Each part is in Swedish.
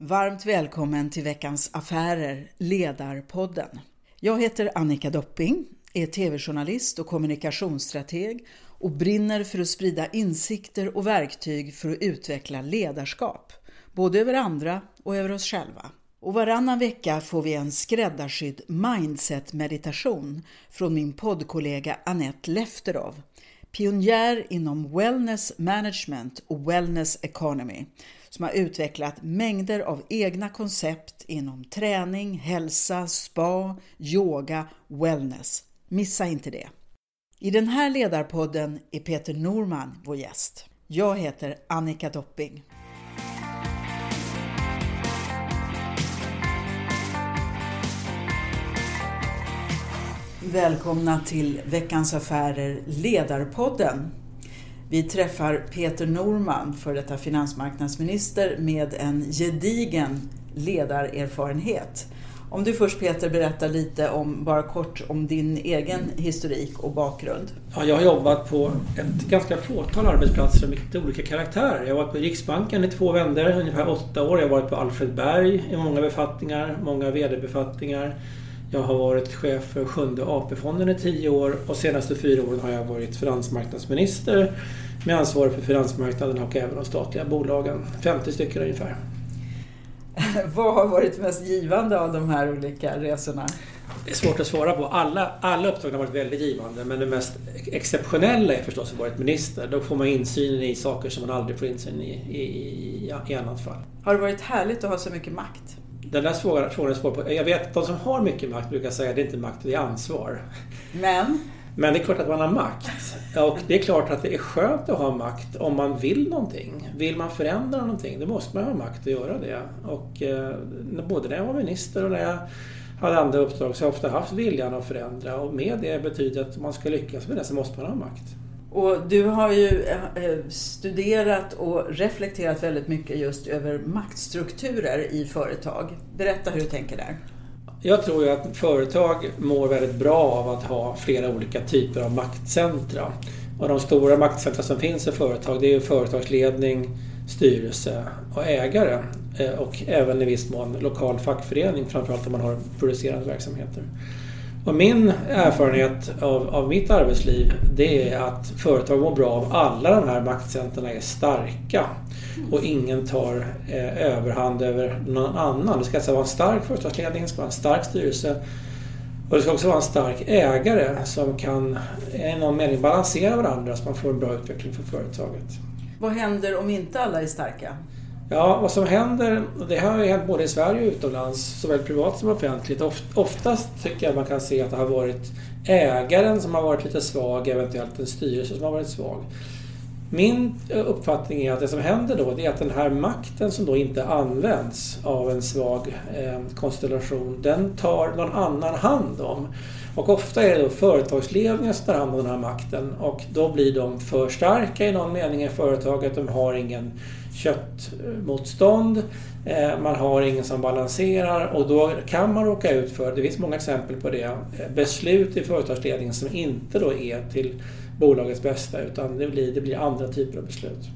Varmt välkommen till veckans Affärer, Ledarpodden. Jag heter Annika Dopping, är tv-journalist och kommunikationsstrateg och brinner för att sprida insikter och verktyg för att utveckla ledarskap, både över andra och över oss själva. Och varannan vecka får vi en skräddarsydd mindset-meditation från min poddkollega Annette Lefterov, pionjär inom wellness management och wellness economy som har utvecklat mängder av egna koncept inom träning, hälsa, spa, yoga, wellness. Missa inte det. I den här ledarpodden är Peter Norman vår gäst. Jag heter Annika Dopping. Välkomna till Veckans Affärer Ledarpodden. Vi träffar Peter Norman, för detta finansmarknadsminister med en gedigen ledarerfarenhet. Om du först Peter berättar lite om, bara kort om din egen historik och bakgrund. Ja, jag har jobbat på ett ganska fåtal arbetsplatser med lite olika karaktärer. Jag har varit på Riksbanken i två vändor, ungefär åtta år. Jag har varit på Alfred Berg i många befattningar, många VD-befattningar. Jag har varit chef för Sjunde AP-fonden i tio år och senaste fyra åren har jag varit finansmarknadsminister med ansvar för finansmarknaden och även de statliga bolagen. 50 stycken ungefär. Vad har varit mest givande av de här olika resorna? Det är svårt att svara på. Alla, alla uppdrag har varit väldigt givande men det mest exceptionella är förstås att vara minister. Då får man insyn i saker som man aldrig får insyn i i, i, i annat fall. Har det varit härligt att ha så mycket makt? Den där frågan, frågan är svår på. Jag vet att de som har mycket makt brukar säga att det är inte makt, det är ansvar. Men? Men det är klart att man har makt. Och det är klart att det är skönt att ha makt om man vill någonting. Vill man förändra någonting, då måste man ha makt att göra det. Och eh, både när jag var minister och när jag hade andra uppdrag så har jag ofta haft viljan att förändra. Och med det betyder att om man ska lyckas med det så måste man ha makt. Och du har ju eh, eh, studerat och reflekterat väldigt mycket just över maktstrukturer i företag. Berätta hur du tänker där. Jag tror ju att företag mår väldigt bra av att ha flera olika typer av maktcentra. Och de stora maktcentra som finns i företag det är företagsledning, styrelse och ägare. Eh, och även i viss mån lokal fackförening, framförallt om man har producerande verksamheter. Och min erfarenhet av, av mitt arbetsliv det är att företag mår bra av alla de här maktcentren är starka och ingen tar eh, överhand över någon annan. Det ska alltså vara en stark företagsledning, det ska vara en stark styrelse och det ska också vara en stark ägare som kan i någon mening balansera varandra så man får en bra utveckling för företaget. Vad händer om inte alla är starka? Ja, vad som händer, och det har ju hänt både i Sverige och utomlands, såväl privat som offentligt. Oftast tycker jag man kan se att det har varit ägaren som har varit lite svag, eventuellt en styrelse som har varit svag. Min eh, uppfattning är att det som händer då det är att den här makten som då inte används av en svag eh, konstellation, den tar någon annan hand om. Och ofta är det då företagsledningen som tar hand om den här makten och då blir de för starka i någon mening i företaget. De har ingen köttmotstånd, eh, man har ingen som balanserar och då kan man råka ut för, det finns många exempel på det, eh, beslut i företagsledningen som inte då är till bolagets bästa utan det blir, det blir andra typer av beslut.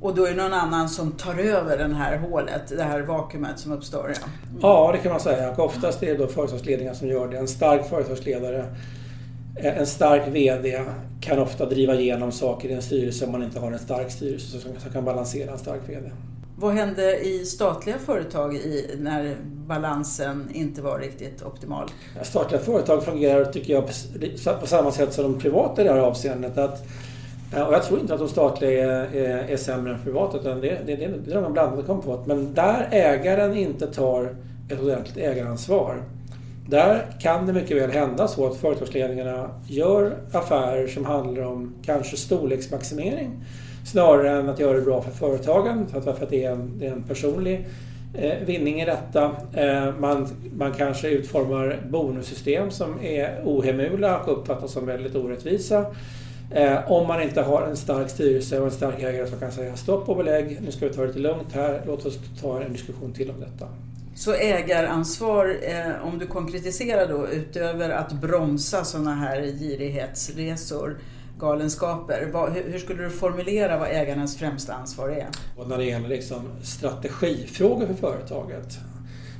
Och då är det någon annan som tar över det här hålet, det här vakuumet som uppstår? Ja, ja det kan man säga. Och oftast är det då företagsledningen som gör det. En stark företagsledare, en stark VD kan ofta driva igenom saker i en styrelse om man inte har en stark styrelse som kan balansera en stark VD. Vad hände i statliga företag i, när balansen inte var riktigt optimal? Statliga företag fungerar, tycker jag, på samma sätt som de privata i det här avseendet. Att, och jag tror inte att de statliga är, är, är sämre än privata, utan det, det, det, det är de blandade kompott. Men där ägaren inte tar ett ordentligt ägaransvar, där kan det mycket väl hända så att företagsledningarna gör affärer som handlar om kanske storleksmaximering Snarare än att göra det bra för företagen, för att, det, är en, det är en personlig eh, vinning i detta. Eh, man, man kanske utformar bonussystem som är ohemula och uppfattas som väldigt orättvisa. Eh, om man inte har en stark styrelse och en stark ägare som kan säga stopp och belägg, nu ska vi ta det lite lugnt här, låt oss ta en diskussion till om detta. Så ägaransvar, eh, om du konkretiserar då, utöver att bromsa sådana här girighetsresor, galenskaper. Hur skulle du formulera vad ägarens främsta ansvar är? Och när det gäller liksom strategifrågor för företaget,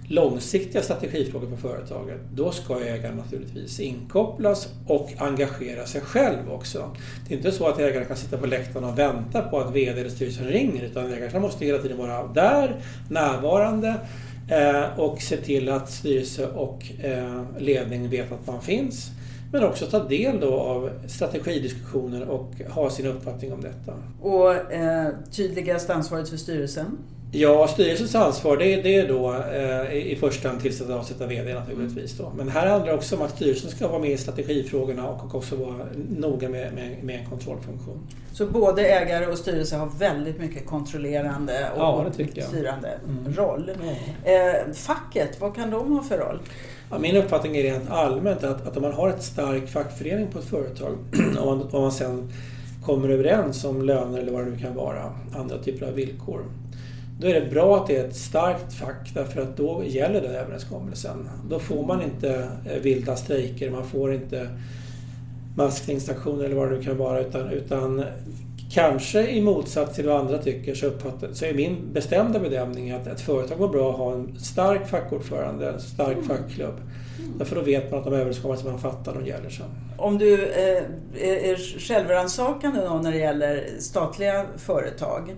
långsiktiga strategifrågor för företaget, då ska ägaren naturligtvis inkopplas och engagera sig själv också. Det är inte så att ägaren kan sitta på läktaren och vänta på att VD eller styrelsen ringer, utan ägaren måste hela tiden vara där, närvarande Eh, och se till att styrelse och eh, ledning vet att man finns. Men också ta del då av strategidiskussioner och ha sin uppfattning om detta. Och eh, tydligast ansvaret för styrelsen? Ja, styrelsens ansvar det, det är då eh, i första hand tillsätta och avsätta VD naturligtvis. Då. Men här handlar det också om att styrelsen ska vara med i strategifrågorna och också vara noga med, med, med en kontrollfunktion. Så både ägare och styrelse har väldigt mycket kontrollerande och ja, styrande mm. roll. Mm. Eh, facket, vad kan de ha för roll? Ja, min uppfattning är rent allmänt att, att om man har ett stark fackförening på ett företag och man, och man sen kommer överens om löner eller vad det nu kan vara, andra typer av villkor. Då är det bra att det är ett starkt fack därför att då gäller den överenskommelsen. Då får man inte eh, vilda strejker, man får inte maskningsaktioner eller vad det nu kan vara utan, utan kanske i motsats till vad andra tycker så, så är min bestämda bedömning att ett företag går bra att ha en stark fackordförande, en stark mm. fackklubb. Mm. Därför då vet man att de överenskommelser man fattar, de gäller sen. Om du eh, är självrannsakande när det gäller statliga företag.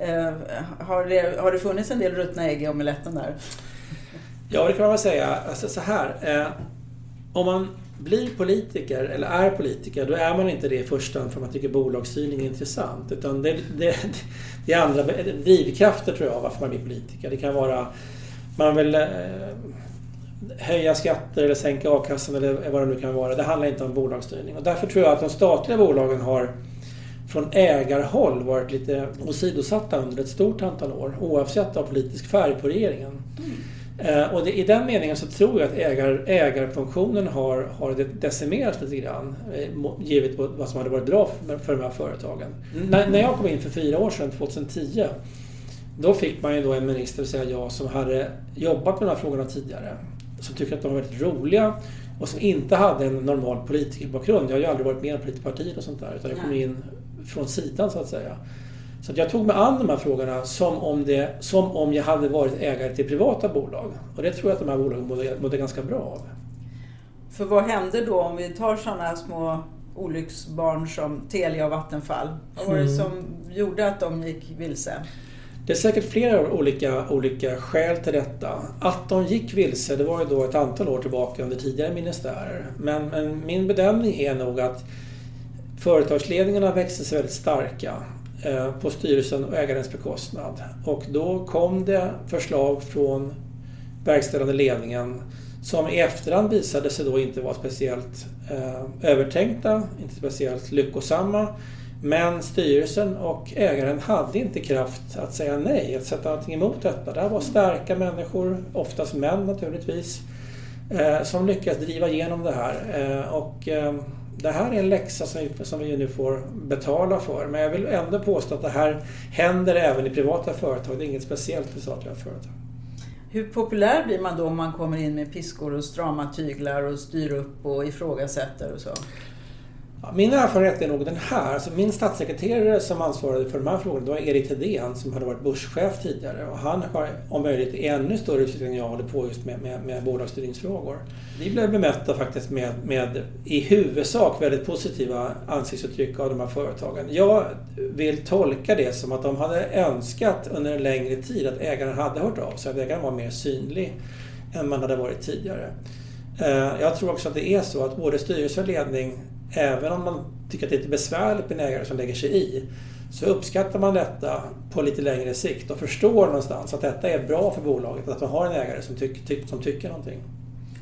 Eh, har, det, har det funnits en del ruttna ägg i omeletten där? Ja, det kan man väl säga. Alltså så här. Eh, om man blir politiker, eller är politiker, då är man inte det i första hand för att man tycker bolagsstyrning är intressant. Utan det, det, det är andra drivkrafter tror jag varför man blir politiker. Det kan vara man vill eh, höja skatter eller sänka a-kassan eller vad det nu kan vara. Det handlar inte om bolagsstyrning. Och därför tror jag att de statliga bolagen har från ägarhåll varit lite åsidosatta under ett stort antal år oavsett av politisk färg på regeringen. Mm. Och det, i den meningen så tror jag att ägar, ägarfunktionen har, har decimerats lite grann eh, givet vad som hade varit bra för, för de här företagen. Mm. När, när jag kom in för fyra år sedan, 2010, då fick man ju då en minister säga ja som hade jobbat med de här frågorna tidigare. Som tyckte att de var väldigt roliga och som inte hade en normal politikerbakgrund. Jag har ju aldrig varit med i politiska partier och sånt där. Utan jag kom in från sidan så att säga. Så att jag tog mig an de här frågorna som om, det, som om jag hade varit ägare till privata bolag. Och det tror jag att de här bolagen mådde, mådde ganska bra av. För vad hände då om vi tar sådana små olycksbarn som Telia och Vattenfall? Vad var det mm. som gjorde att de gick vilse? Det är säkert flera olika, olika skäl till detta. Att de gick vilse, det var ju då ett antal år tillbaka under tidigare ministärer. Men, men min bedömning är nog att Företagsledningarna växte sig väldigt starka eh, på styrelsen och ägarens bekostnad. Och då kom det förslag från verkställande ledningen som i efterhand visade sig då inte vara speciellt eh, övertänkta, inte speciellt lyckosamma. Men styrelsen och ägaren hade inte kraft att säga nej, att sätta någonting emot detta. Det här var starka människor, oftast män naturligtvis, eh, som lyckades driva igenom det här. Eh, och, eh, det här är en läxa som vi, som vi nu får betala för. Men jag vill ändå påstå att det här händer även i privata företag. Det är inget speciellt för statliga företag. Hur populär blir man då om man kommer in med piskor och strama tyglar och styr upp och ifrågasätter och så? Min erfarenhet är nog den här. Alltså min statssekreterare som ansvarade för de här frågorna, det var Erik Thedéen som hade varit börschef tidigare. Och han har om möjligt i ännu större utsträckning än jag håller på just med, med, med bolagsstyrningsfrågor. Vi blev bemötta faktiskt med, med i huvudsak väldigt positiva ansiktsuttryck av de här företagen. Jag vill tolka det som att de hade önskat under en längre tid att ägaren hade hört av sig, att ägaren var mer synlig än man hade varit tidigare. Eh, jag tror också att det är så att både styrelse och ledning även om man tycker att det är lite besvärligt med en ägare som lägger sig i, så uppskattar man detta på lite längre sikt och förstår någonstans att detta är bra för bolaget, att man har en ägare som, tyck, tyck, som tycker någonting.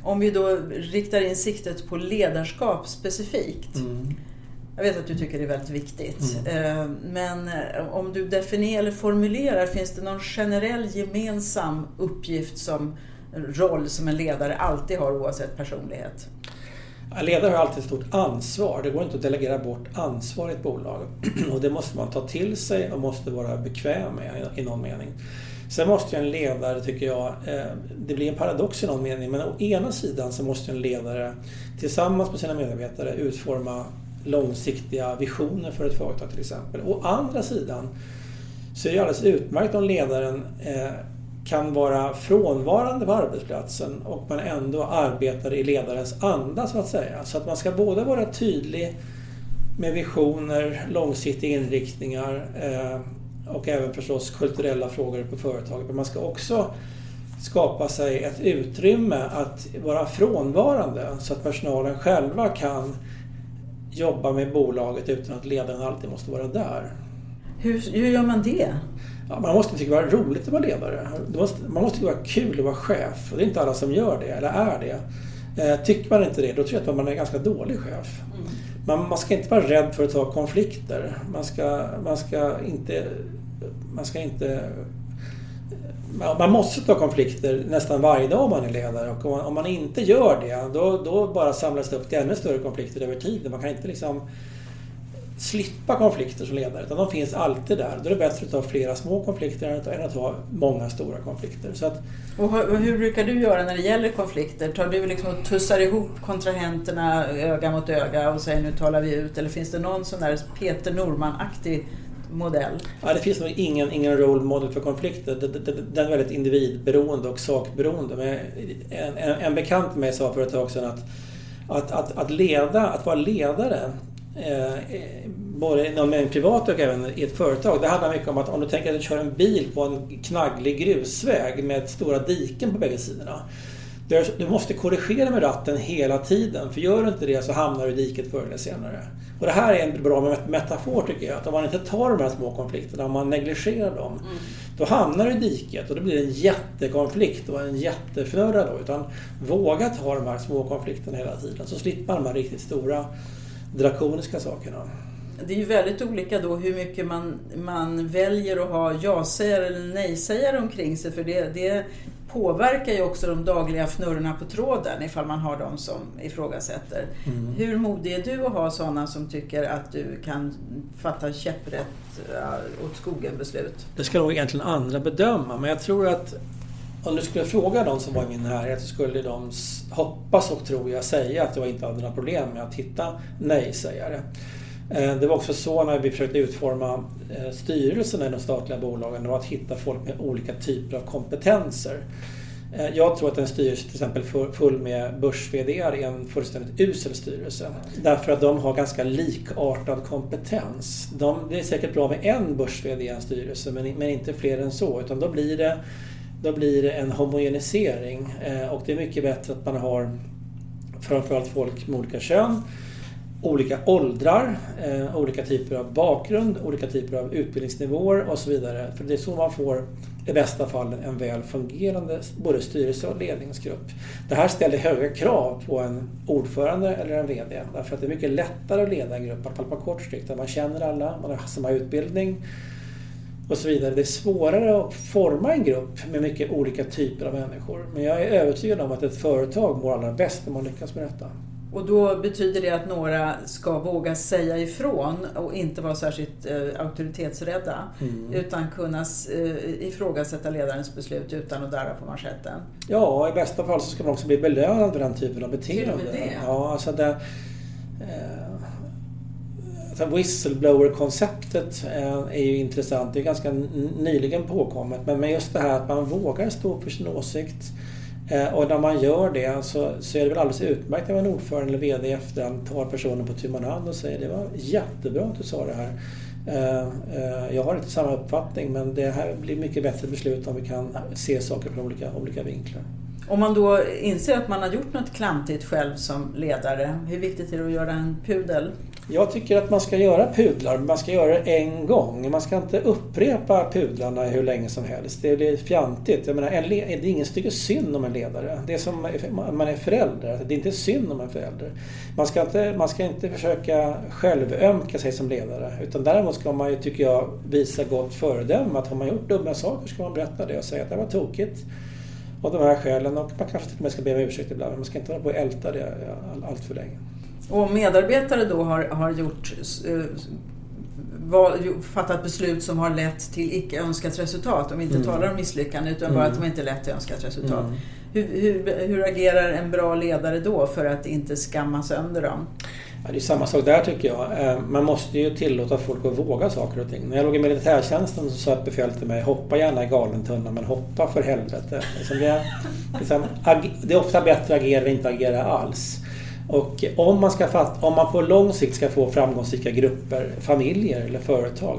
Om vi då riktar in siktet på ledarskap specifikt. Mm. Jag vet att du tycker det är väldigt viktigt. Mm. Eh, men eh, om du definierar eller formulerar, finns det någon generell gemensam uppgift som roll som en ledare alltid har oavsett personlighet? Ledare har alltid ett stort ansvar. Det går inte att delegera bort ansvar i ett bolag. Och det måste man ta till sig och måste vara bekväm med i någon mening. Sen måste ju en ledare, tycker jag, eh, det blir en paradox i någon mening, men å ena sidan så måste en ledare tillsammans med sina medarbetare utforma långsiktiga visioner för ett företag till exempel. Å andra sidan så är det alldeles utmärkt om ledaren eh, kan vara frånvarande på arbetsplatsen och man ändå arbetar i ledarens anda så att säga. Så att man ska både vara tydlig med visioner, långsiktiga inriktningar eh, och även förstås kulturella frågor på företaget. Men man ska också skapa sig ett utrymme att vara frånvarande så att personalen själva kan jobba med bolaget utan att ledaren alltid måste vara där. Hur, hur gör man det? Ja, man måste tycka det vara roligt att vara ledare. Man måste tycka det vara kul att vara chef. Och det är inte alla som gör det, eller är det. Eh, tycker man inte det, då tror jag att man är en ganska dålig chef. Mm. Man, man ska inte vara rädd för att ta konflikter. Man ska, man ska inte... Man ska inte man måste ta konflikter nästan varje dag om man är ledare och om man inte gör det då, då bara samlas det upp till ännu större konflikter över tid. Man kan inte liksom slippa konflikter som ledare utan de finns alltid där. Då är det bättre att ta flera små konflikter än att ha många stora konflikter. Så att, och hur brukar du göra när det gäller konflikter? Tar du liksom och tussar ihop kontrahenterna öga mot öga och säger nu talar vi ut? Eller finns det någon sån där Peter Norman-aktig modell? Ja, det finns nog ingen, ingen role model för konflikter. Den är väldigt individberoende och sakberoende. Men en, en, en bekant med mig sa för ett tag sedan att, att, att, att, leda, att vara ledare både inom en privat och även i ett företag. Det handlar mycket om att om du tänker att du kör en bil på en knagglig grusväg med stora diken på bägge sidorna. Du måste korrigera med ratten hela tiden för gör du inte det så hamnar du i diket förr eller senare. Och det här är en bra metafor tycker jag. Att om man inte tar de här små konflikterna, om man negligerar dem, mm. då hamnar du i diket och då blir det en jättekonflikt och en jättefnurra då. Utan våga ta de här små konflikterna hela tiden så slipper man de här riktigt stora drakoniska sakerna. Det är ju väldigt olika då hur mycket man, man väljer att ha ja-sägare eller nej-sägare omkring sig. För det, det påverkar ju också de dagliga fnurrorna på tråden ifall man har de som ifrågasätter. Mm. Hur modig är du att ha sådana som tycker att du kan fatta käpprätt åt skogen beslut? Det ska nog egentligen andra bedöma men jag tror att om du skulle fråga de som var i min närhet så skulle de hoppas och tror jag säga att jag inte hade några problem med att hitta nej-sägare. Eh, det var också så när vi försökte utforma eh, styrelserna i de statliga bolagen, det var att hitta folk med olika typer av kompetenser. Eh, jag tror att en styrelse till exempel full med börs är en fullständigt usel styrelse. Därför att de har ganska likartad kompetens. De, det är säkert bra med en börs i en styrelse men, men inte fler än så. Utan då blir det, då blir det en homogenisering. Eh, och det är mycket bättre att man har framförallt folk med olika kön olika åldrar, eh, olika typer av bakgrund, olika typer av utbildningsnivåer och så vidare. För det är så man får i bästa fall en väl fungerande både styrelse och ledningsgrupp. Det här ställer höga krav på en ordförande eller en VD därför att det är mycket lättare att leda en grupp, i alla fall på kort sikt, där man känner alla, man har samma utbildning och så vidare. Det är svårare att forma en grupp med mycket olika typer av människor. Men jag är övertygad om att ett företag mår allra bäst när man lyckas med detta. Och då betyder det att några ska våga säga ifrån och inte vara särskilt eh, auktoritetsrädda. Mm. Utan kunna eh, ifrågasätta ledarens beslut utan att darra på manschetten. Ja, i bästa fall så ska man också bli belönad för den typen av beteende. Det? Ja, alltså det, eh, Whistleblower-konceptet eh, är ju intressant. Det är ganska nyligen påkommet. Men just det här att man vågar stå för sin åsikt eh, och när man gör det så, så är det väl alldeles utmärkt när en ordförande eller VD i efterhand tar personen på tu man hand och säger det var jättebra att du sa det här. Eh, jag har inte samma uppfattning men det här blir mycket bättre beslut om vi kan se saker från olika, olika vinklar. Om man då inser att man har gjort något klantigt själv som ledare, hur viktigt är det att göra en pudel? Jag tycker att man ska göra pudlar, men man ska göra det en gång. Man ska inte upprepa pudlarna hur länge som helst. Det blir fjantigt. Jag menar, en det är ingen tycker synd om en ledare. Det är som man är förälder. Det är inte synd om en förälder. Man ska inte, man ska inte försöka självömka sig som ledare. Utan däremot ska man ju, tycker jag, visa gott föredöme. Att har man gjort dumma saker ska man berätta det och säga att det var tokigt av de här skälen. Och man kanske till och med ska be om ursäkt ibland. Men man ska inte hålla på och älta det allt för länge. Och medarbetare då har, har gjort eh, fattat beslut som har lett till icke önskat resultat. Om vi inte mm. talar om misslyckande utan mm. bara att de inte lett till önskat resultat. Mm. Hur, hur, hur agerar en bra ledare då för att inte skamma sönder dem? Ja, det är samma sak där tycker jag. Eh, man måste ju tillåta folk att våga saker och ting. När jag låg i militärtjänsten så sa ett befäl till mig hoppa gärna i galentunnan men hoppa för helvete. Liksom det, är, liksom, det är ofta bättre att agera än inte agera alls. Och om man, ska fast, om man på lång sikt ska få framgångsrika grupper, familjer eller företag.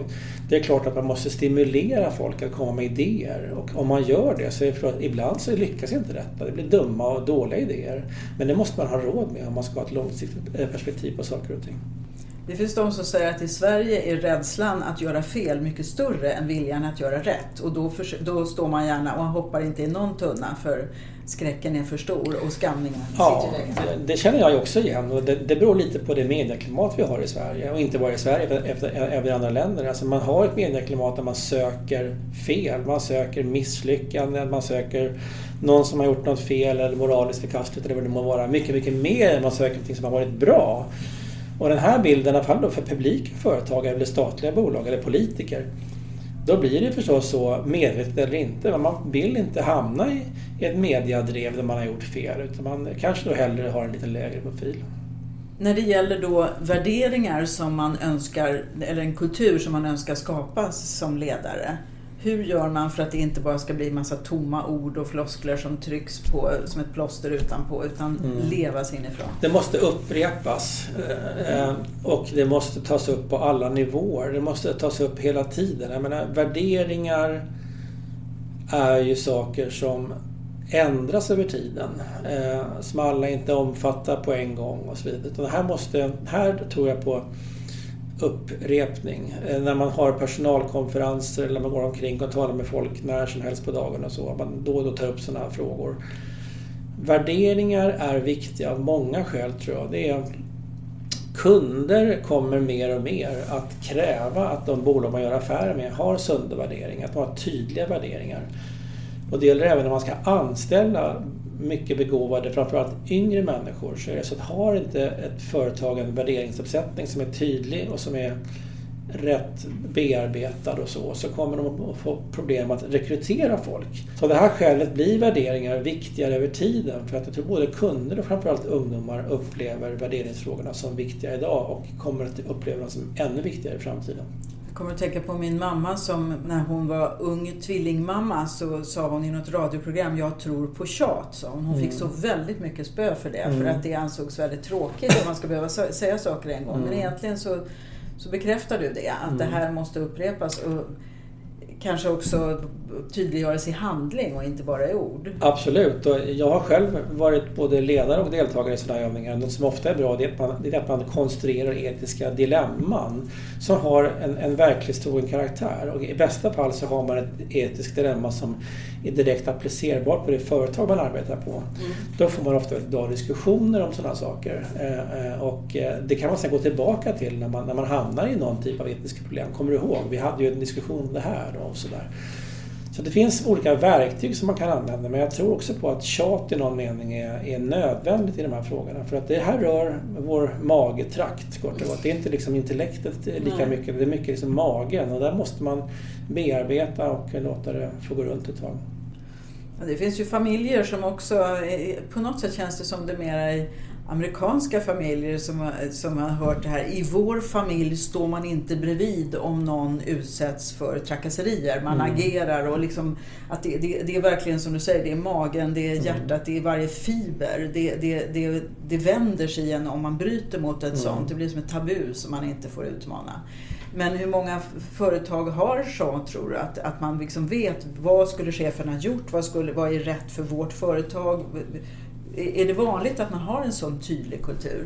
Det är klart att man måste stimulera folk att komma med idéer. Och om man gör det så är det att ibland så lyckas inte detta. Det blir dumma och dåliga idéer. Men det måste man ha råd med om man ska ha ett långsiktigt eh, perspektiv på saker och ting. Det finns de som säger att i Sverige är rädslan att göra fel mycket större än viljan att göra rätt. Och då, för, då står man gärna och hoppar inte i någon tunna för skräcken är för stor och skamningen ja, sitter det, det känner jag också igen och det, det beror lite på det medieklimat vi har i Sverige och inte bara i Sverige även i andra länder. Alltså man har ett medieklimat där man söker fel, man söker misslyckanden, man söker någon som har gjort något fel eller moraliskt förkastligt eller vad det må vara. Mycket, mycket mer än man söker något som har varit bra. Och den här bilden, i alla fall för publika företag eller statliga bolag eller politiker, då blir det förstås så, medvetet eller inte, man vill inte hamna i ett mediadrev där man har gjort fel utan man kanske då hellre har en lite lägre profil. När det gäller då värderingar som man önskar, eller en kultur som man önskar skapa som ledare, hur gör man för att det inte bara ska bli massa tomma ord och floskler som trycks på som ett plåster utanpå utan mm. levas inifrån? Det måste upprepas mm. och det måste tas upp på alla nivåer. Det måste tas upp hela tiden. Jag menar, värderingar är ju saker som ändras över tiden. Eh, som alla inte omfattar på en gång och så vidare. Utan här, måste, här tror jag på upprepning. Eh, när man har personalkonferenser eller man går omkring och talar med folk när som helst på dagen och så. Man då och då tar upp sådana här frågor. Värderingar är viktiga av många skäl tror jag. Det är Kunder kommer mer och mer att kräva att de bolag man gör affärer med har sunda värderingar, att de har tydliga värderingar. Och det gäller även när man ska anställa mycket begåvade, framförallt yngre människor, så är det så att har inte ett företag en värderingsuppsättning som är tydlig och som är rätt bearbetad och så, så kommer de att få problem att rekrytera folk. Så av det här skälet blir värderingar viktigare över tiden för att jag tror både kunder och framförallt ungdomar upplever värderingsfrågorna som viktiga idag och kommer att uppleva dem som ännu viktigare i framtiden. Jag kommer att tänka på min mamma som när hon var ung tvillingmamma så sa hon i något radioprogram Jag tror på tjat. Sa hon. hon mm. fick så väldigt mycket spö för det mm. för att det ansågs väldigt tråkigt att man ska behöva säga saker en gång. Mm. Men egentligen så, så bekräftar du det, att det mm. här måste upprepas. Och, kanske också tydliggöras i handling och inte bara i ord. Absolut. Och jag har själv varit både ledare och deltagare i sådana här övningar. Något som ofta är bra det är att man, det är att man konstruerar etiska dilemman som har en, en verklighetstrogen karaktär. Och I bästa fall så har man ett etiskt dilemma som är direkt applicerbart på det företag man arbetar på. Mm. Då får man ofta bra diskussioner om sådana saker. Eh, eh, och eh, det kan man sedan gå tillbaka till när man, när man hamnar i någon typ av etiska problem. Kommer du ihåg? Vi hade ju en diskussion om det här och sådär. Så det finns olika verktyg som man kan använda men jag tror också på att tjat i någon mening är, är nödvändigt i de här frågorna. För att det här rör vår magetrakt kort och gott. Det är inte liksom intellektet lika mycket, det är mycket liksom magen och där måste man bearbeta och låta det få gå runt ett tag. Det finns ju familjer som också, på något sätt känns det som det mera i amerikanska familjer som, som har hört det här. I vår familj står man inte bredvid om någon utsätts för trakasserier. Man mm. agerar och liksom att det, det, det, är verkligen som du säger, det är magen, det är mm. hjärtat, mm. det är varje fiber. Det, det, det, det vänder sig igen om man bryter mot ett mm. sånt. Det blir som ett tabu som man inte får utmana. Men hur många företag har så, tror du? Att, att man liksom vet vad skulle chefen ha gjort? Vad, skulle, vad är rätt för vårt företag? Är det vanligt att man har en sån tydlig kultur?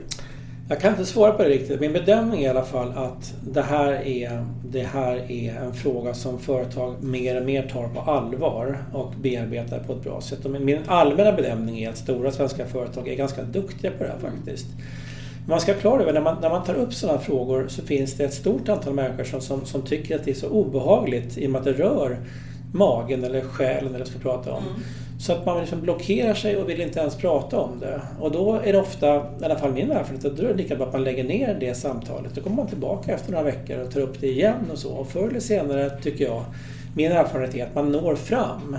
Jag kan inte svara på det riktigt. Min bedömning är i alla fall att det här är, det här är en fråga som företag mer och mer tar på allvar och bearbetar på ett bra sätt. Och min allmänna bedömning är att stora svenska företag är ganska duktiga på det här faktiskt. Man ska ha klart över när man, när man tar upp sådana frågor så finns det ett stort antal människor som, som, som, tycker att det är så obehagligt i och med att det rör magen eller själen eller ska prata om. Mm Så att man liksom blockerar sig och vill inte ens prata om det. Och då är det ofta, i alla fall min erfarenhet, att då är det lika bra att man lägger ner det samtalet. Då kommer man tillbaka efter några veckor och tar upp det igen och så. Och förr eller senare, tycker jag, min erfarenhet är att man når fram.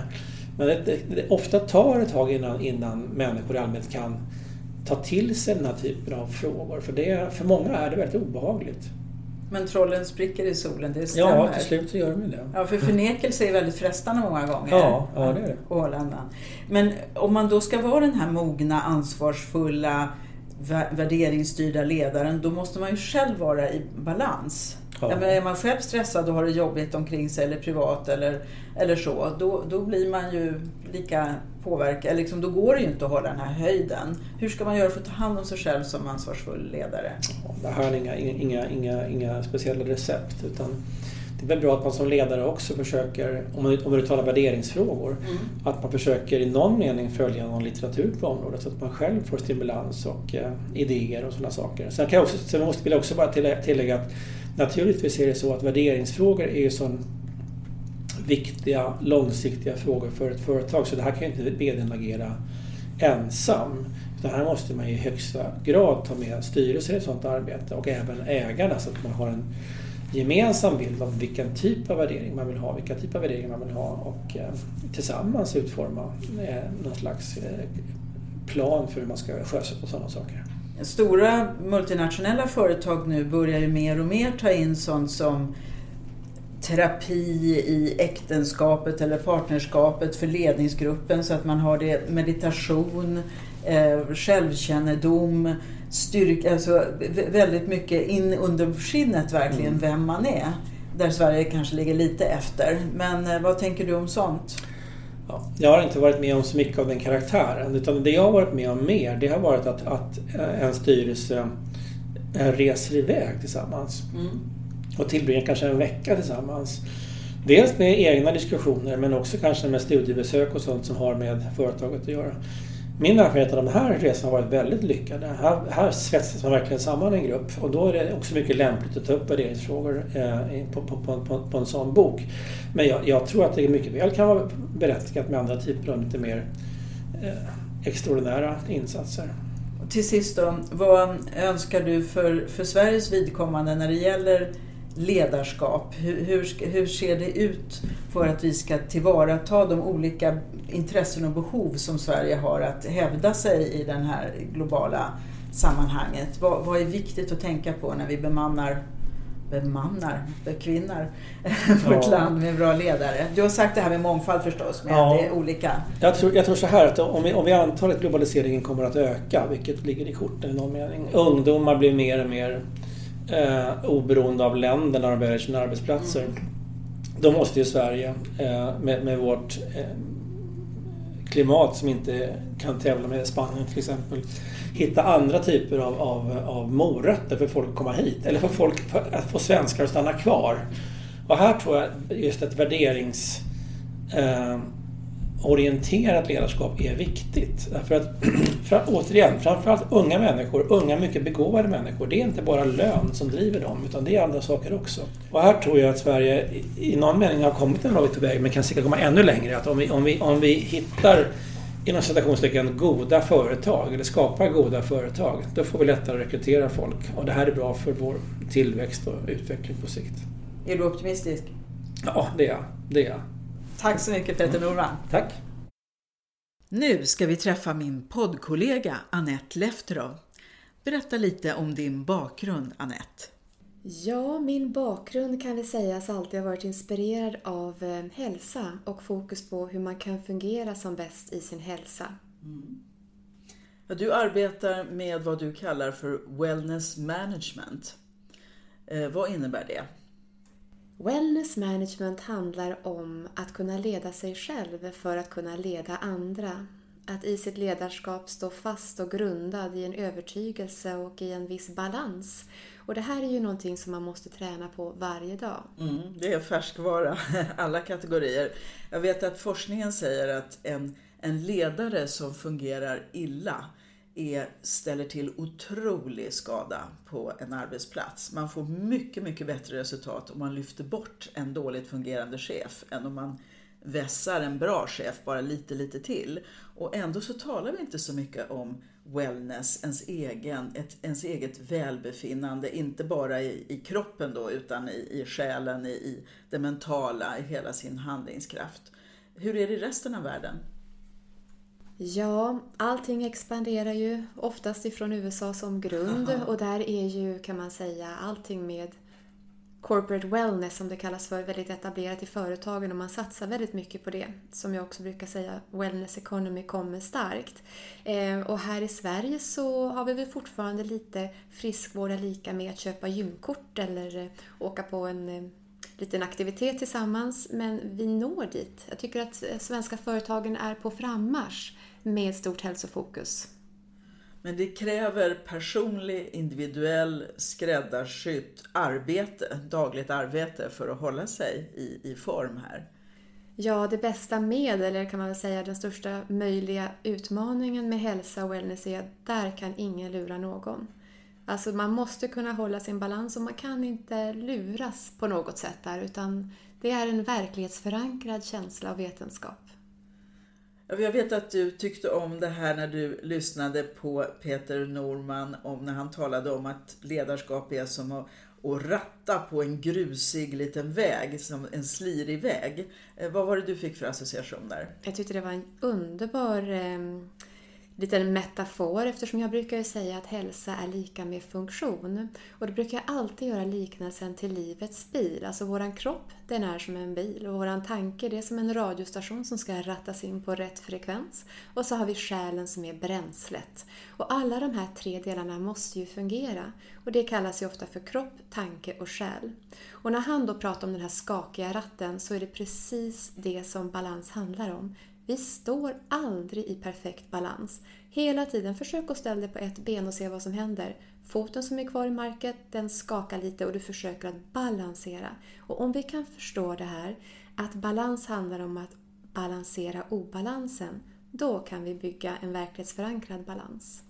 Men det, det, det, ofta tar ett tag innan, innan människor i allmänhet kan ta till sig den här typen av frågor. För, det, för många är det väldigt obehagligt. Men trollen spricker i solen, det stämmer. Ja, till slut så gör de det. Ja, för förnekelse är väldigt frestande många gånger. Ja, ja det är det. Men om man då ska vara den här mogna, ansvarsfulla, värderingsstyrda ledaren, då måste man ju själv vara i balans. Ja. menar, är man själv stressad och har det jobbigt omkring sig eller privat eller, eller så, då, då blir man ju lika påverkad. Liksom, då går det ju inte att hålla den här höjden. Hur ska man göra för att ta hand om sig själv som ansvarsfull ledare? Ja, det här är inga, inga, inga, inga speciella recept. utan det är väl bra att man som ledare också försöker, om man, om man talar värderingsfrågor, mm. att man försöker i någon mening följa någon litteratur på området så att man själv får stimulans och eh, idéer och sådana saker. Sen, kan jag också, sen måste, vill jag också bara tillägga att Naturligtvis är det så att värderingsfrågor är ju så viktiga långsiktiga frågor för ett företag så det här kan ju inte vdn agera ensam. Utan här måste man i högsta grad ta med styrelser i ett sådant arbete och även ägarna så att man har en gemensam bild av vilken typ av värdering man vill ha, vilka typ av värderingar man vill ha och eh, tillsammans utforma eh, någon slags eh, plan för hur man ska sjösätta sådana saker stora multinationella företag nu börjar ju mer och mer ta in sånt som terapi i äktenskapet eller partnerskapet för ledningsgruppen så att man har det meditation, eh, självkännedom, styrka, alltså väldigt mycket in under skinnet verkligen mm. vem man är. Där Sverige kanske ligger lite efter. Men eh, vad tänker du om sånt? Ja, jag har inte varit med om så mycket av den karaktären utan det jag har varit med om mer det har varit att, att eh, en styrelse eh, reser iväg tillsammans mm. och tillbringar kanske en vecka tillsammans. Dels med egna diskussioner men också kanske med studiebesök och sånt som har med företaget att göra. Min erfarenhet av de här resorna har varit väldigt lyckade. Här, här svetsas man verkligen samman en grupp och då är det också mycket lämpligt att ta upp värderingsfrågor eh, på, på, på, på, en sån bok. Men jag, jag, tror att det mycket väl kan vara berättigat med andra typer av lite mer eh, extraordinära insatser. Till sist då, vad önskar du för, för Sveriges vidkommande när det gäller ledarskap? Hur, hur, hur, ser det ut för att vi ska tillvarata de olika intressen och behov som Sverige har att hävda sig i det här globala sammanhanget? Vad, vad är viktigt att tänka på när vi bemannar bemannar, bekvinnar vårt ja. land med bra ledare. Du har sagt det här med mångfald förstås, med ja. det är olika. Jag tror, jag tror så här att om vi, om vi antar att globaliseringen kommer att öka, vilket ligger i korten i någon mening. Ungdomar blir mer och mer eh, oberoende av länder när de väljer sina arbetsplatser. Mm. Då måste ju Sverige eh, med, med, vårt eh, klimat som inte kan tävla med Spanien till exempel hitta andra typer av, av, av morötter för folk att komma hit. Eller för folk för att få svenskar att stanna kvar. Och här tror jag just ett värderings eh, orienterat ledarskap är viktigt. Därför att, för, återigen, framförallt unga människor, unga mycket begåvade människor, det är inte bara lön som driver dem, utan det är andra saker också. Och här tror jag att Sverige i någon mening har kommit en bra bit på väg, men kan säkert komma ännu längre. Att om vi, om vi, om vi hittar inom citationstecken goda företag, eller skapar goda företag, då får vi lättare att rekrytera folk. Och det här är bra för vår tillväxt och utveckling på sikt. Är du optimistisk? Ja, det är jag. Det är jag. Tack så mycket Peter Norman. Tack. Nu ska vi träffa min poddkollega Annette Lefterov. Berätta lite om din bakgrund Annette. Ja, min bakgrund kan väl sägas alltid ha varit inspirerad av eh, hälsa och fokus på hur man kan fungera som bäst i sin hälsa. Mm. Ja, du arbetar med vad du kallar för wellness management. Eh, vad innebär det? Wellness management handlar om att kunna leda sig själv för att kunna leda andra. Att i sitt ledarskap stå fast och grundad i en övertygelse och i en viss balans. Och det här är ju någonting som man måste träna på varje dag. Mm, det är färskvara, alla kategorier. Jag vet att forskningen säger att en, en ledare som fungerar illa är, ställer till otrolig skada på en arbetsplats. Man får mycket, mycket bättre resultat om man lyfter bort en dåligt fungerande chef än om man vässar en bra chef bara lite, lite till. Och ändå så talar vi inte så mycket om wellness, ens, egen, ett, ens eget välbefinnande, inte bara i, i kroppen då utan i, i själen, i, i det mentala, i hela sin handlingskraft. Hur är det i resten av världen? Ja, allting expanderar ju oftast ifrån USA som grund Aha. och där är ju kan man säga allting med corporate wellness som det kallas för väldigt etablerat i företagen och man satsar väldigt mycket på det. Som jag också brukar säga, wellness economy kommer starkt. Eh, och här i Sverige så har vi väl fortfarande lite friskvårda lika med att köpa gymkort eller eh, åka på en eh, liten aktivitet tillsammans men vi når dit. Jag tycker att svenska företagen är på frammarsch med stort hälsofokus. Men det kräver personlig, individuell, skräddarsytt arbete, dagligt arbete för att hålla sig i, i form här. Ja, det bästa med, eller kan man väl säga den största möjliga utmaningen med hälsa och wellness är att där kan ingen lura någon. Alltså man måste kunna hålla sin balans och man kan inte luras på något sätt där utan det är en verklighetsförankrad känsla och vetenskap. Jag vet att du tyckte om det här när du lyssnade på Peter Norman om när han talade om att ledarskap är som att, att ratta på en grusig liten väg, som en slirig väg. Eh, vad var det du fick för association där? Jag tyckte det var en underbar eh liten metafor eftersom jag brukar säga att hälsa är lika med funktion. Och då brukar jag alltid göra liknelsen till livets bil. Alltså våran kropp, den är som en bil och våran tanke, det är som en radiostation som ska rattas in på rätt frekvens. Och så har vi själen som är bränslet. Och alla de här tre delarna måste ju fungera. Och det kallas ju ofta för kropp, tanke och själ. Och när han då pratar om den här skakiga ratten så är det precis det som balans handlar om. Vi står aldrig i perfekt balans. Hela tiden försök att ställa dig på ett ben och se vad som händer. Foten som är kvar i marken, den skakar lite och du försöker att balansera. Och om vi kan förstå det här, att balans handlar om att balansera obalansen, då kan vi bygga en verklighetsförankrad balans.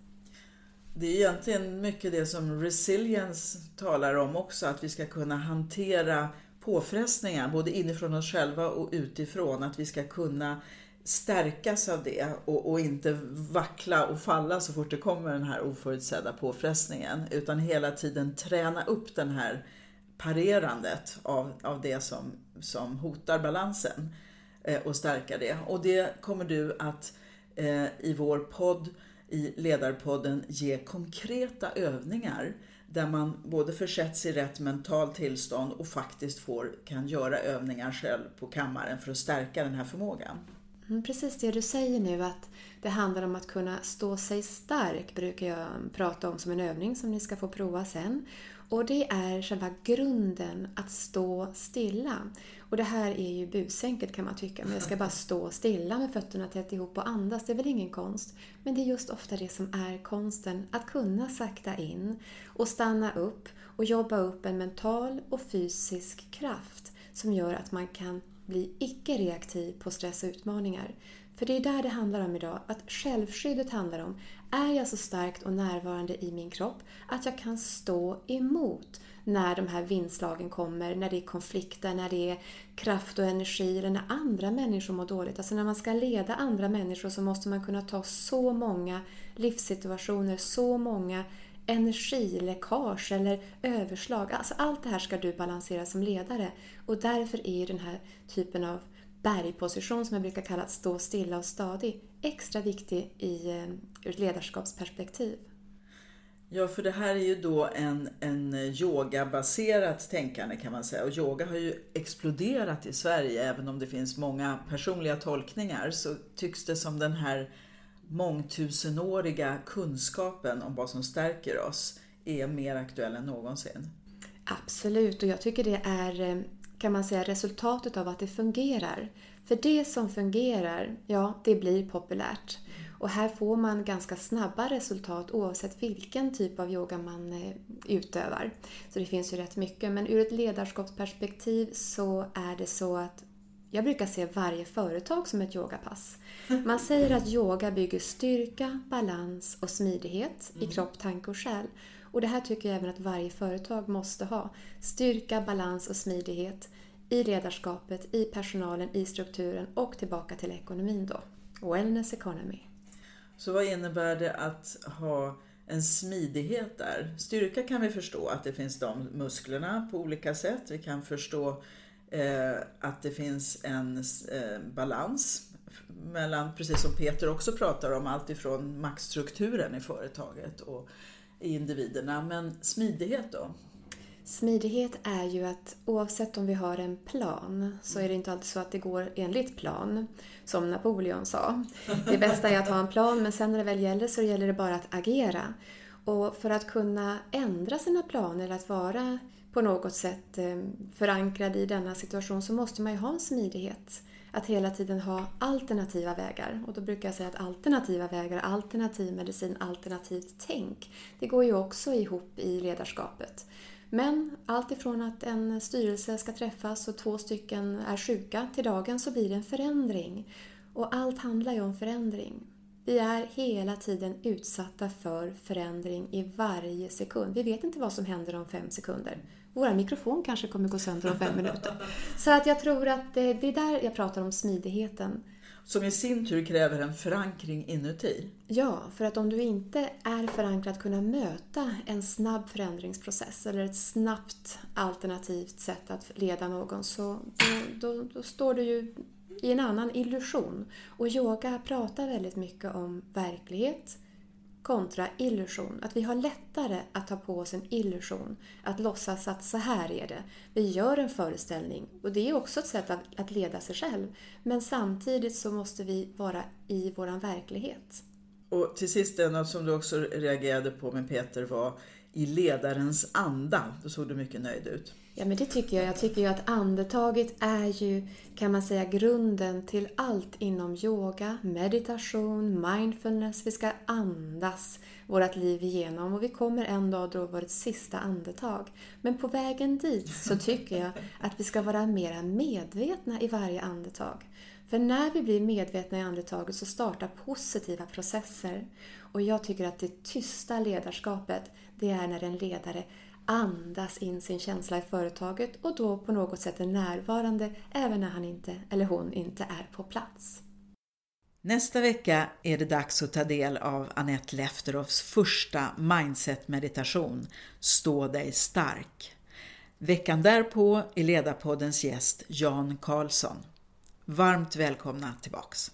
Det är egentligen mycket det som resilience talar om också, att vi ska kunna hantera påfrestningar både inifrån oss själva och utifrån. Att vi ska kunna stärkas av det och, och, inte vackla och falla så fort det kommer den här oförutsedda påfrestningen. Utan hela tiden träna upp den här parerandet av, av det som, som hotar balansen eh, och stärka det. Och det kommer du att eh, i vår podd, i Ledarpodden, ge konkreta övningar där man både försätts i rätt mental tillstånd och faktiskt får, kan göra övningar själv på kammaren för att stärka den här förmågan. Mm, precis det du säger nu att det handlar om att kunna stå sig stark brukar jag prata om som en övning som ni ska få prova sen. Och det är själva grunden att stå stilla. Och det här är ju busenkelt kan man tycka, men jag ska bara stå stilla med fötterna tätt ihop och andas, det är väl ingen konst. Men det är just ofta det som är konsten, att kunna sakta in och stanna upp och jobba upp en mental och fysisk kraft som gör att man kan bli icke-reaktiv på stress och utmaningar. För det är där det handlar om idag. Att självskyddet handlar om, är jag så starkt och närvarande i min kropp att jag kan stå emot när de här vindslagen kommer, när det är konflikter, när det är kraft och energi eller när andra människor mår dåligt. Alltså när man ska leda andra människor så måste man kunna ta så många livssituationer, så många energiläckage eller överslag. Alltså allt det här ska du balansera som ledare och därför är den här typen av bergposition som jag brukar kalla att stå stilla och stadig extra viktig i, eh, ur ett ledarskapsperspektiv. Ja, för det här är ju då en, en yogabaserat tänkande kan man säga. Och yoga har ju exploderat i Sverige, även om det finns många personliga tolkningar så tycks det som den här mångtusenåriga kunskapen om vad som stärker oss är mer aktuell än någonsin. Absolut, och jag tycker det är eh, kan man säga resultatet av att det fungerar. För det som fungerar, ja, det blir populärt. Och här får man ganska snabba resultat oavsett vilken typ av yoga man eh, utövar. Så det finns ju rätt mycket. Men ur ett ledarskapsperspektiv så är det så att jag brukar se varje företag som ett yogapass. Man säger att yoga bygger styrka, balans och smidighet i mm. kropp, tanke och själ. Och det här tycker jag även att varje företag måste ha. Styrka, balans och smidighet i ledarskapet, i personalen, i strukturen och tillbaka till ekonomin då. Wellness economy. Så vad innebär det att ha en smidighet där? Styrka kan vi förstå att det finns de musklerna på olika sätt. Vi kan förstå Eh, att det finns en eh, balans mellan, precis som Peter också pratar om, allt ifrån maktstrukturen i företaget och i individerna. Men smidighet då? Smidighet är ju att oavsett om vi har en plan så är det inte alltid så att det går enligt plan, som Napoleon sa. Det bästa är att ha en plan men sen när det väl gäller så gäller det bara att agera. Och för att kunna ändra sina planer, att vara på något sätt eh, förankrad i denna situation så måste man ju ha en smidighet. Att hela tiden ha alternativa vägar. Och då brukar jag säga att alternativa vägar, alternativ medicin, alternativt tänk, det går ju också ihop i ledarskapet. Men allt ifrån att en styrelse ska träffas och två stycken är sjuka till dagen så blir det en förändring. Och allt handlar ju om förändring. Vi är hela tiden utsatta för förändring i varje sekund. Vi vet inte vad som händer om fem sekunder. Vår mikrofon kanske kommer gå sönder om fem minuter. Så att jag tror att det, det är där jag pratar om smidigheten. Som i sin tur kräver en förankring inuti? Ja, för att om du inte är förankrad att kunna möta en snabb förändringsprocess eller ett snabbt alternativt sätt att leda någon så då, då, då står du ju i en annan illusion. Och yoga pratar väldigt mycket om verklighet kontra illusion. Att vi har lättare att ta på oss en illusion. Att låtsas att så här är det. Vi gör en föreställning och det är också ett sätt att, att leda sig själv. Men samtidigt så måste vi vara i våran verklighet. Och till sist, något som du också reagerade på med Peter var i ledarens anda. Då såg du mycket nöjd ut. Ja, men det tycker jag. Jag tycker ju att andetaget är ju, kan man säga, grunden till allt inom yoga, meditation, mindfulness. Vi ska andas vårt liv igenom och vi kommer en dag dra vårt sista andetag. Men på vägen dit så tycker jag att vi ska vara mera medvetna i varje andetag. För när vi blir medvetna i andetaget så startar positiva processer. Och jag tycker att det tysta ledarskapet, det är när en ledare andas in sin känsla i företaget och då på något sätt är närvarande även när han inte eller hon inte är på plats. Nästa vecka är det dags att ta del av Annette Lefteroffs första mindset-meditation Stå dig stark. Veckan därpå är Ledarpoddens gäst Jan Karlsson. Varmt välkomna tillbaks!